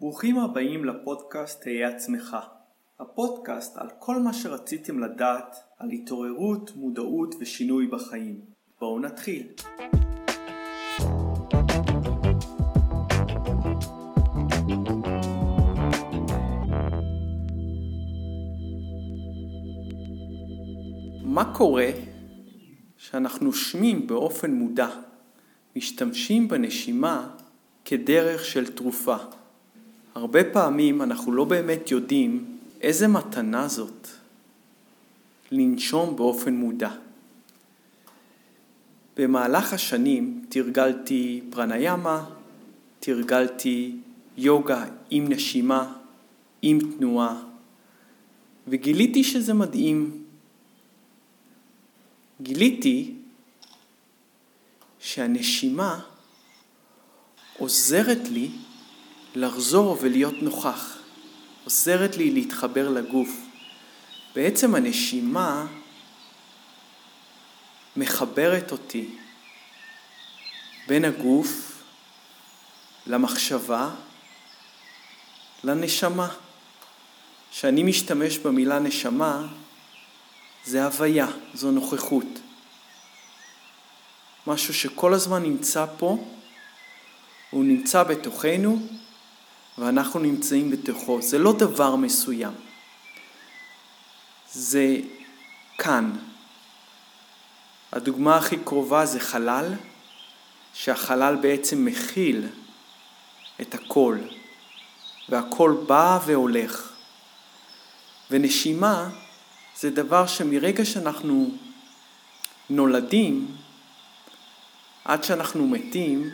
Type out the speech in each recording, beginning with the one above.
ברוכים הבאים לפודקאסט תהיה עצמך. הפודקאסט על כל מה שרציתם לדעת על התעוררות, מודעות ושינוי בחיים. בואו נתחיל. מה קורה שאנחנו נושמים באופן מודע, משתמשים בנשימה כדרך של תרופה? הרבה פעמים אנחנו לא באמת יודעים איזה מתנה זאת לנשום באופן מודע. במהלך השנים תרגלתי פרניאמה, תרגלתי יוגה עם נשימה, עם תנועה, וגיליתי שזה מדהים. גיליתי שהנשימה עוזרת לי לחזור ולהיות נוכח, עוזרת לי להתחבר לגוף. בעצם הנשימה מחברת אותי בין הגוף למחשבה לנשמה. כשאני משתמש במילה נשמה, זה הוויה, זו נוכחות. משהו שכל הזמן נמצא פה, הוא נמצא בתוכנו, ואנחנו נמצאים בתוכו. זה לא דבר מסוים. זה כאן. הדוגמה הכי קרובה זה חלל, שהחלל בעצם מכיל את הכל, והכל בא והולך. ונשימה זה דבר שמרגע שאנחנו נולדים עד שאנחנו מתים,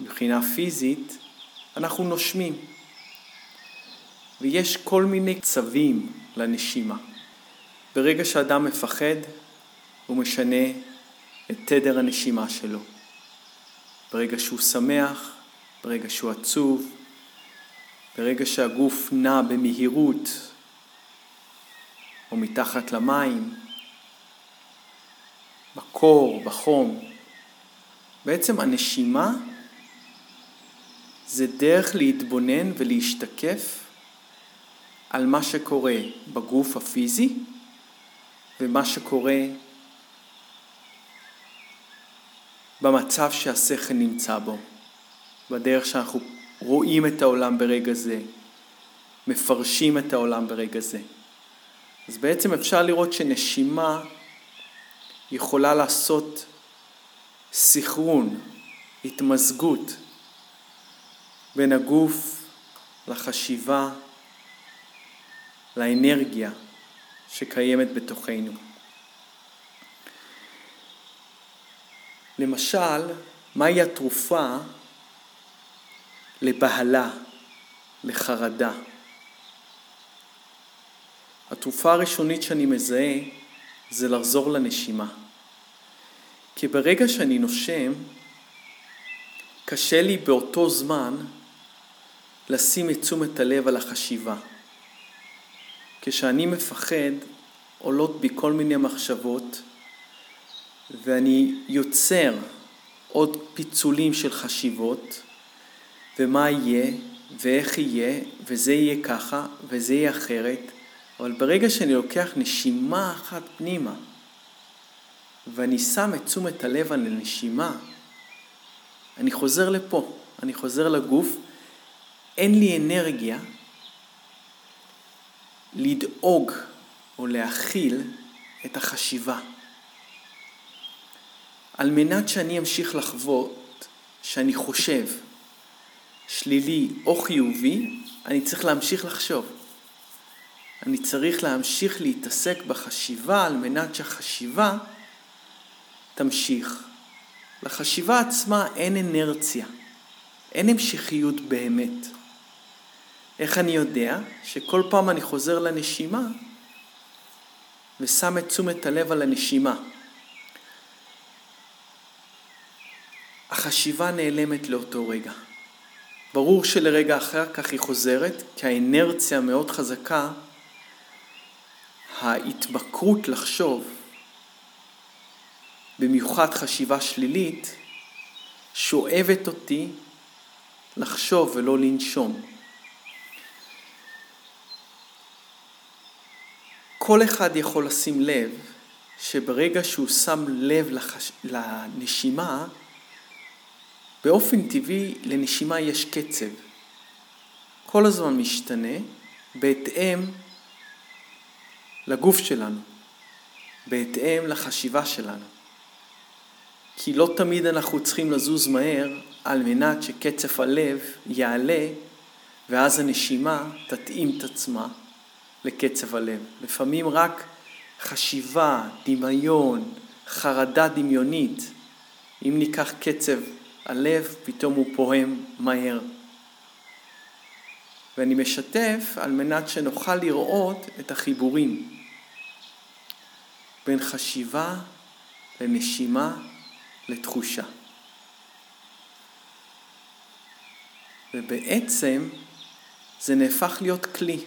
מבחינה פיזית, אנחנו נושמים. ויש כל מיני צווים לנשימה. ברגע שאדם מפחד, הוא משנה את תדר הנשימה שלו. ברגע שהוא שמח, ברגע שהוא עצוב, ברגע שהגוף נע במהירות או מתחת למים, בקור, בחום, בעצם הנשימה זה דרך להתבונן ולהשתקף על מה שקורה בגוף הפיזי ומה שקורה במצב שהשכל נמצא בו, בדרך שאנחנו רואים את העולם ברגע זה, מפרשים את העולם ברגע זה. אז בעצם אפשר לראות שנשימה יכולה לעשות סחרון, התמזגות בין הגוף לחשיבה, לאנרגיה שקיימת בתוכנו. למשל, מהי התרופה לבהלה, לחרדה? התרופה הראשונית שאני מזהה זה לחזור לנשימה. כי ברגע שאני נושם, קשה לי באותו זמן לשים את תשומת הלב על החשיבה. כשאני מפחד, עולות בי כל מיני מחשבות, ואני יוצר עוד פיצולים של חשיבות, ומה יהיה, ואיך יהיה, וזה יהיה ככה, וזה יהיה אחרת, אבל ברגע שאני לוקח נשימה אחת פנימה, ואני שם את תשומת הלב על הנשימה, אני חוזר לפה, אני חוזר לגוף, אין לי אנרגיה לדאוג או להכיל את החשיבה. על מנת שאני אמשיך לחוות שאני חושב שלילי או חיובי, אני צריך להמשיך לחשוב. אני צריך להמשיך להתעסק בחשיבה על מנת שהחשיבה תמשיך. לחשיבה עצמה אין אנרציה, אין המשכיות באמת. איך אני יודע שכל פעם אני חוזר לנשימה ושם את תשומת הלב על הנשימה. החשיבה נעלמת לאותו רגע. ברור שלרגע אחר כך היא חוזרת, כי האנרציה מאוד חזקה, ההתמכרות לחשוב, במיוחד חשיבה שלילית, שואבת אותי לחשוב ולא לנשום. כל אחד יכול לשים לב שברגע שהוא שם לב לחש... לנשימה, באופן טבעי לנשימה יש קצב. כל הזמן משתנה בהתאם לגוף שלנו, בהתאם לחשיבה שלנו. כי לא תמיד אנחנו צריכים לזוז מהר על מנת שקצב הלב יעלה ואז הנשימה תתאים את עצמה לקצב הלב. לפעמים רק חשיבה, דמיון, חרדה דמיונית, אם ניקח קצב הלב, פתאום הוא פועם מהר. ואני משתף על מנת שנוכל לראות את החיבורים בין חשיבה לנשימה לתחושה. ובעצם זה נהפך להיות כלי.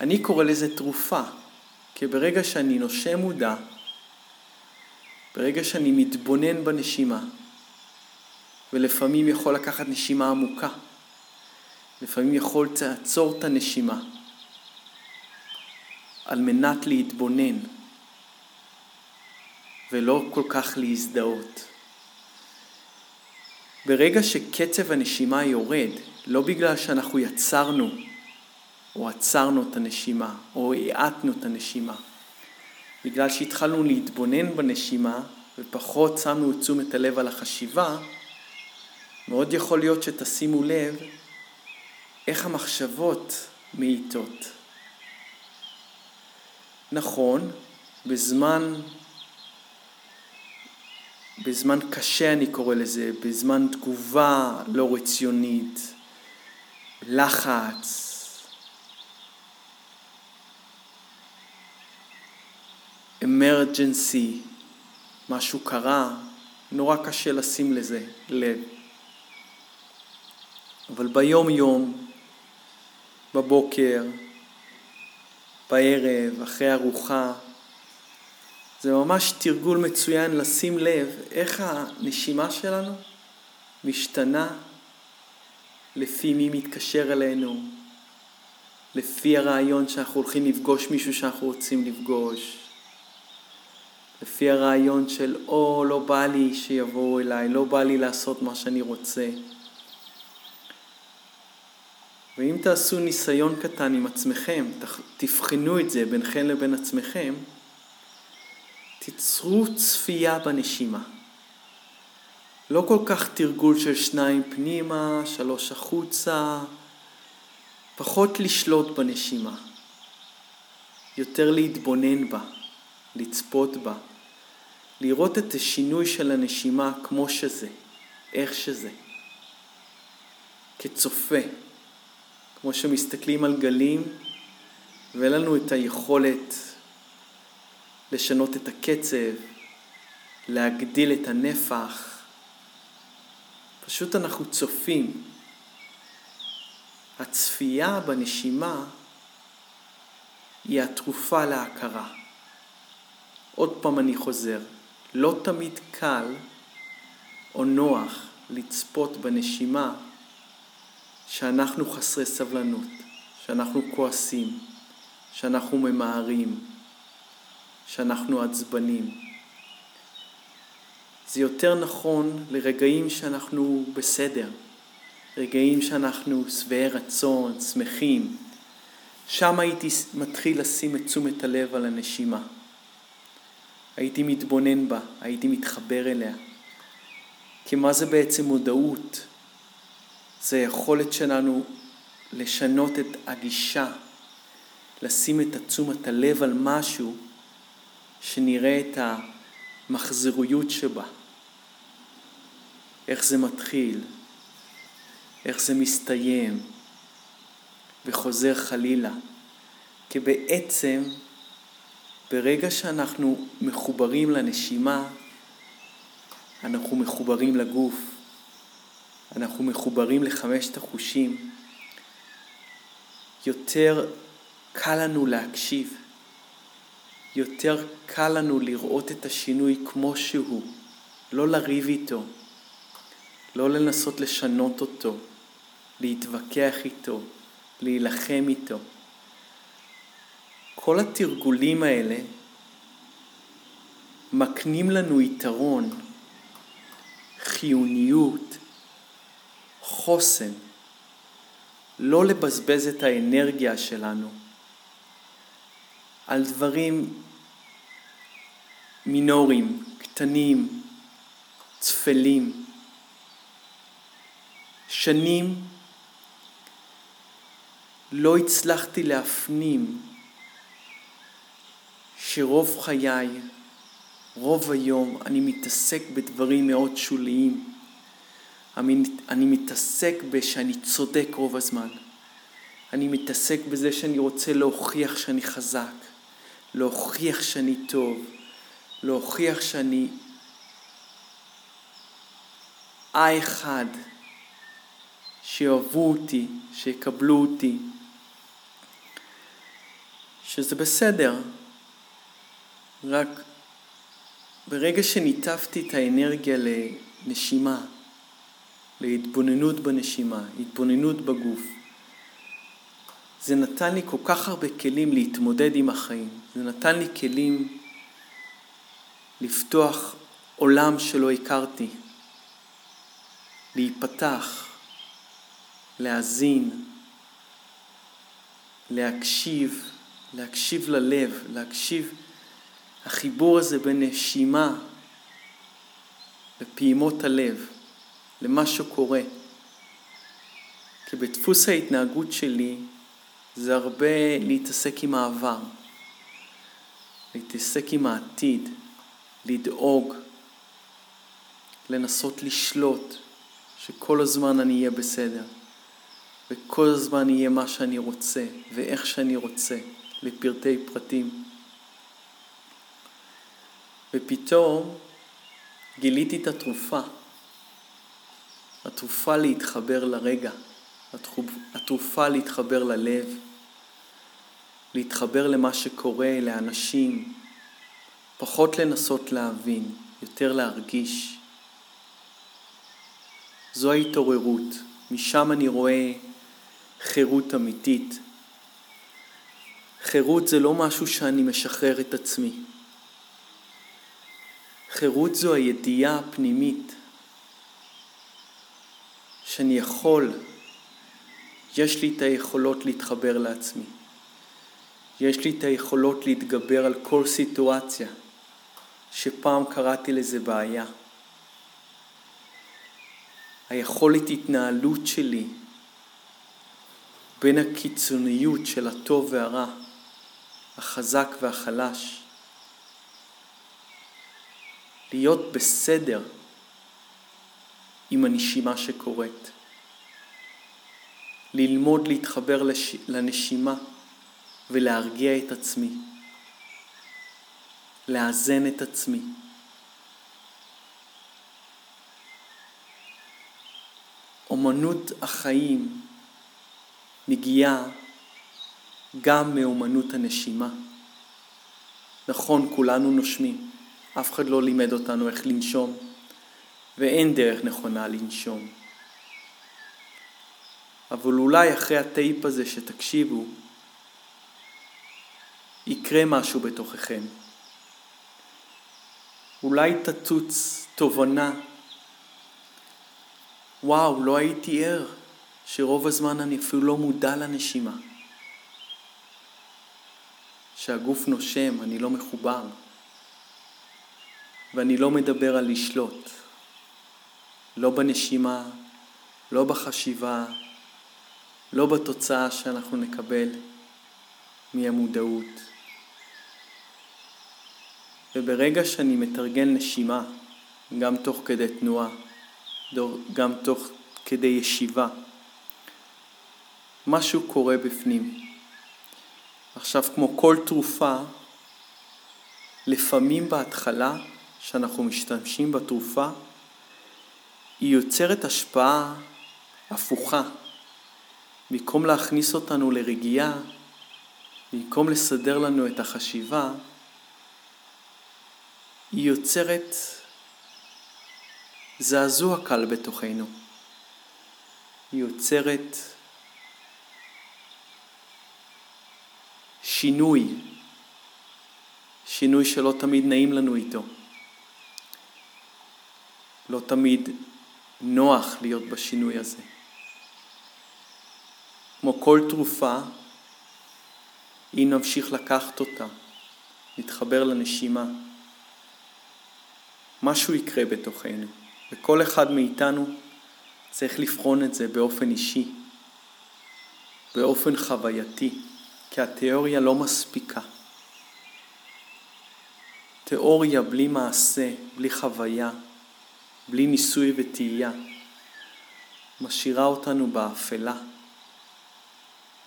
אני קורא לזה תרופה, כי ברגע שאני נושם מודע, ברגע שאני מתבונן בנשימה, ולפעמים יכול לקחת נשימה עמוקה, לפעמים יכול לעצור את הנשימה, על מנת להתבונן, ולא כל כך להזדהות. ברגע שקצב הנשימה יורד, לא בגלל שאנחנו יצרנו או עצרנו את הנשימה, או האטנו את הנשימה. בגלל שהתחלנו להתבונן בנשימה ופחות שמנו את תשומת הלב על החשיבה, מאוד יכול להיות שתשימו לב איך המחשבות מאיטות. נכון, בזמן, בזמן קשה אני קורא לזה, בזמן תגובה לא רציונית, לחץ, אמרג'נסי, משהו קרה, נורא קשה לשים לזה לב. אבל ביום יום, בבוקר, בערב, אחרי ארוחה, זה ממש תרגול מצוין לשים לב איך הנשימה שלנו משתנה לפי מי מתקשר אלינו, לפי הרעיון שאנחנו הולכים לפגוש מישהו שאנחנו רוצים לפגוש, לפי הרעיון של או לא בא לי שיבואו אליי, לא בא לי לעשות מה שאני רוצה. ואם תעשו ניסיון קטן עם עצמכם, תבחנו את זה ביניכם לבין עצמכם, תיצרו צפייה בנשימה. לא כל כך תרגול של שניים פנימה, שלוש החוצה, פחות לשלוט בנשימה, יותר להתבונן בה, לצפות בה, לראות את השינוי של הנשימה כמו שזה, איך שזה, כצופה, כמו שמסתכלים על גלים ואין לנו את היכולת לשנות את הקצב, להגדיל את הנפח, פשוט אנחנו צופים. הצפייה בנשימה היא התרופה להכרה. עוד פעם אני חוזר, לא תמיד קל או נוח לצפות בנשימה שאנחנו חסרי סבלנות, שאנחנו כועסים, שאנחנו ממהרים, שאנחנו עצבנים. זה יותר נכון לרגעים שאנחנו בסדר, רגעים שאנחנו שבעי רצון, שמחים. שם הייתי מתחיל לשים את תשומת הלב על הנשימה. הייתי מתבונן בה, הייתי מתחבר אליה. כי מה זה בעצם מודעות? זה היכולת שלנו לשנות את הגישה, לשים את תשומת הלב על משהו שנראה את המחזוריות שבה. איך זה מתחיל, איך זה מסתיים וחוזר חלילה. כי בעצם ברגע שאנחנו מחוברים לנשימה, אנחנו מחוברים לגוף, אנחנו מחוברים לחמשת החושים, יותר קל לנו להקשיב, יותר קל לנו לראות את השינוי כמו שהוא, לא לריב איתו, לא לנסות לשנות אותו, להתווכח איתו, להילחם איתו. כל התרגולים האלה מקנים לנו יתרון, חיוניות, חוסן. לא לבזבז את האנרגיה שלנו על דברים מינוריים, קטנים, צפלים. שנים לא הצלחתי להפנים שרוב חיי, רוב היום, אני מתעסק בדברים מאוד שוליים. אני, אני מתעסק בשאני צודק רוב הזמן. אני מתעסק בזה שאני רוצה להוכיח שאני חזק, להוכיח שאני טוב, להוכיח שאני האחד, שיאהבו אותי, שיקבלו אותי, שזה בסדר, רק ברגע שניתבתי את האנרגיה לנשימה, להתבוננות בנשימה, התבוננות בגוף, זה נתן לי כל כך הרבה כלים להתמודד עם החיים. זה נתן לי כלים לפתוח עולם שלא הכרתי, להיפתח, להאזין, להקשיב, להקשיב ללב, להקשיב, החיבור הזה בין נשימה ופעימות הלב, למה שקורה. כי בדפוס ההתנהגות שלי זה הרבה להתעסק עם העבר, להתעסק עם העתיד, לדאוג, לנסות לשלוט, שכל הזמן אני אהיה בסדר, וכל הזמן יהיה מה שאני רוצה, ואיך שאני רוצה, לפרטי פרטים. ופתאום גיליתי את התרופה, התרופה להתחבר לרגע, התרופה להתחבר ללב, להתחבר למה שקורה, לאנשים, פחות לנסות להבין, יותר להרגיש. זו ההתעוררות, משם אני רואה חירות אמיתית. חירות זה לא משהו שאני משחרר את עצמי. חירות זו הידיעה הפנימית שאני יכול, יש לי את היכולות להתחבר לעצמי. יש לי את היכולות להתגבר על כל סיטואציה שפעם קראתי לזה בעיה. היכולת התנהלות שלי בין הקיצוניות של הטוב והרע, החזק והחלש, להיות בסדר עם הנשימה שקורית, ללמוד להתחבר לש... לנשימה ולהרגיע את עצמי, לאזן את עצמי. אומנות החיים מגיעה גם מאומנות הנשימה. נכון, כולנו נושמים, אף אחד לא לימד אותנו איך לנשום, ואין דרך נכונה לנשום. אבל אולי אחרי הטייפ הזה שתקשיבו, יקרה משהו בתוככם. אולי תצוץ תובנה, וואו, לא הייתי ער שרוב הזמן אני אפילו לא מודע לנשימה. שהגוף נושם, אני לא מחובר. ואני לא מדבר על לשלוט. לא בנשימה, לא בחשיבה, לא בתוצאה שאנחנו נקבל מהמודעות. וברגע שאני מתרגל נשימה, גם תוך כדי תנועה, גם תוך כדי ישיבה, משהו קורה בפנים. עכשיו, כמו כל תרופה, לפעמים בהתחלה, שאנחנו משתמשים בתרופה, היא יוצרת השפעה הפוכה. במקום להכניס אותנו לרגיעה, במקום לסדר לנו את החשיבה, היא יוצרת זעזוע קל בתוכנו. היא יוצרת שינוי, שינוי שלא תמיד נעים לנו איתו. לא תמיד נוח להיות בשינוי הזה. כמו כל תרופה, אם נמשיך לקחת אותה, נתחבר לנשימה, משהו יקרה בתוכנו, וכל אחד מאיתנו צריך לבחון את זה באופן אישי, באופן חווייתי, כי התיאוריה לא מספיקה. תיאוריה בלי מעשה, בלי חוויה, בלי ניסוי וטעייה, משאירה אותנו באפלה,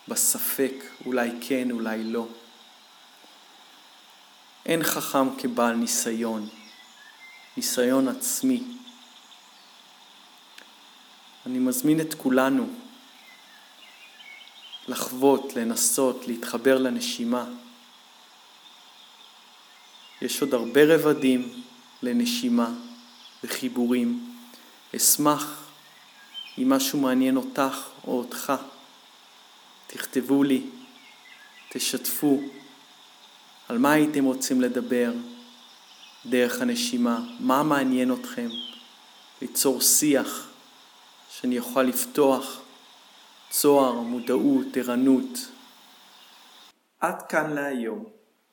בספק, אולי כן, אולי לא. אין חכם כבעל ניסיון, ניסיון עצמי. אני מזמין את כולנו לחוות, לנסות, להתחבר לנשימה. יש עוד הרבה רבדים לנשימה וחיבורים. אשמח אם משהו מעניין אותך או אותך. תכתבו לי, תשתפו על מה הייתם רוצים לדבר דרך הנשימה, מה מעניין אתכם, ליצור שיח שאני אוכל לפתוח צוהר, מודעות, ערנות. עד כאן להיום.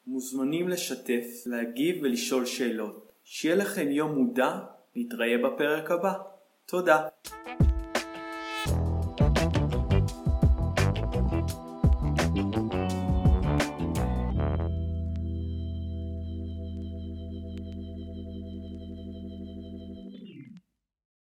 מוזמנים לשתף, להגיב ולשאול שאלות. שיהיה לכם יום מודע, נתראה בפרק הבא. תודה.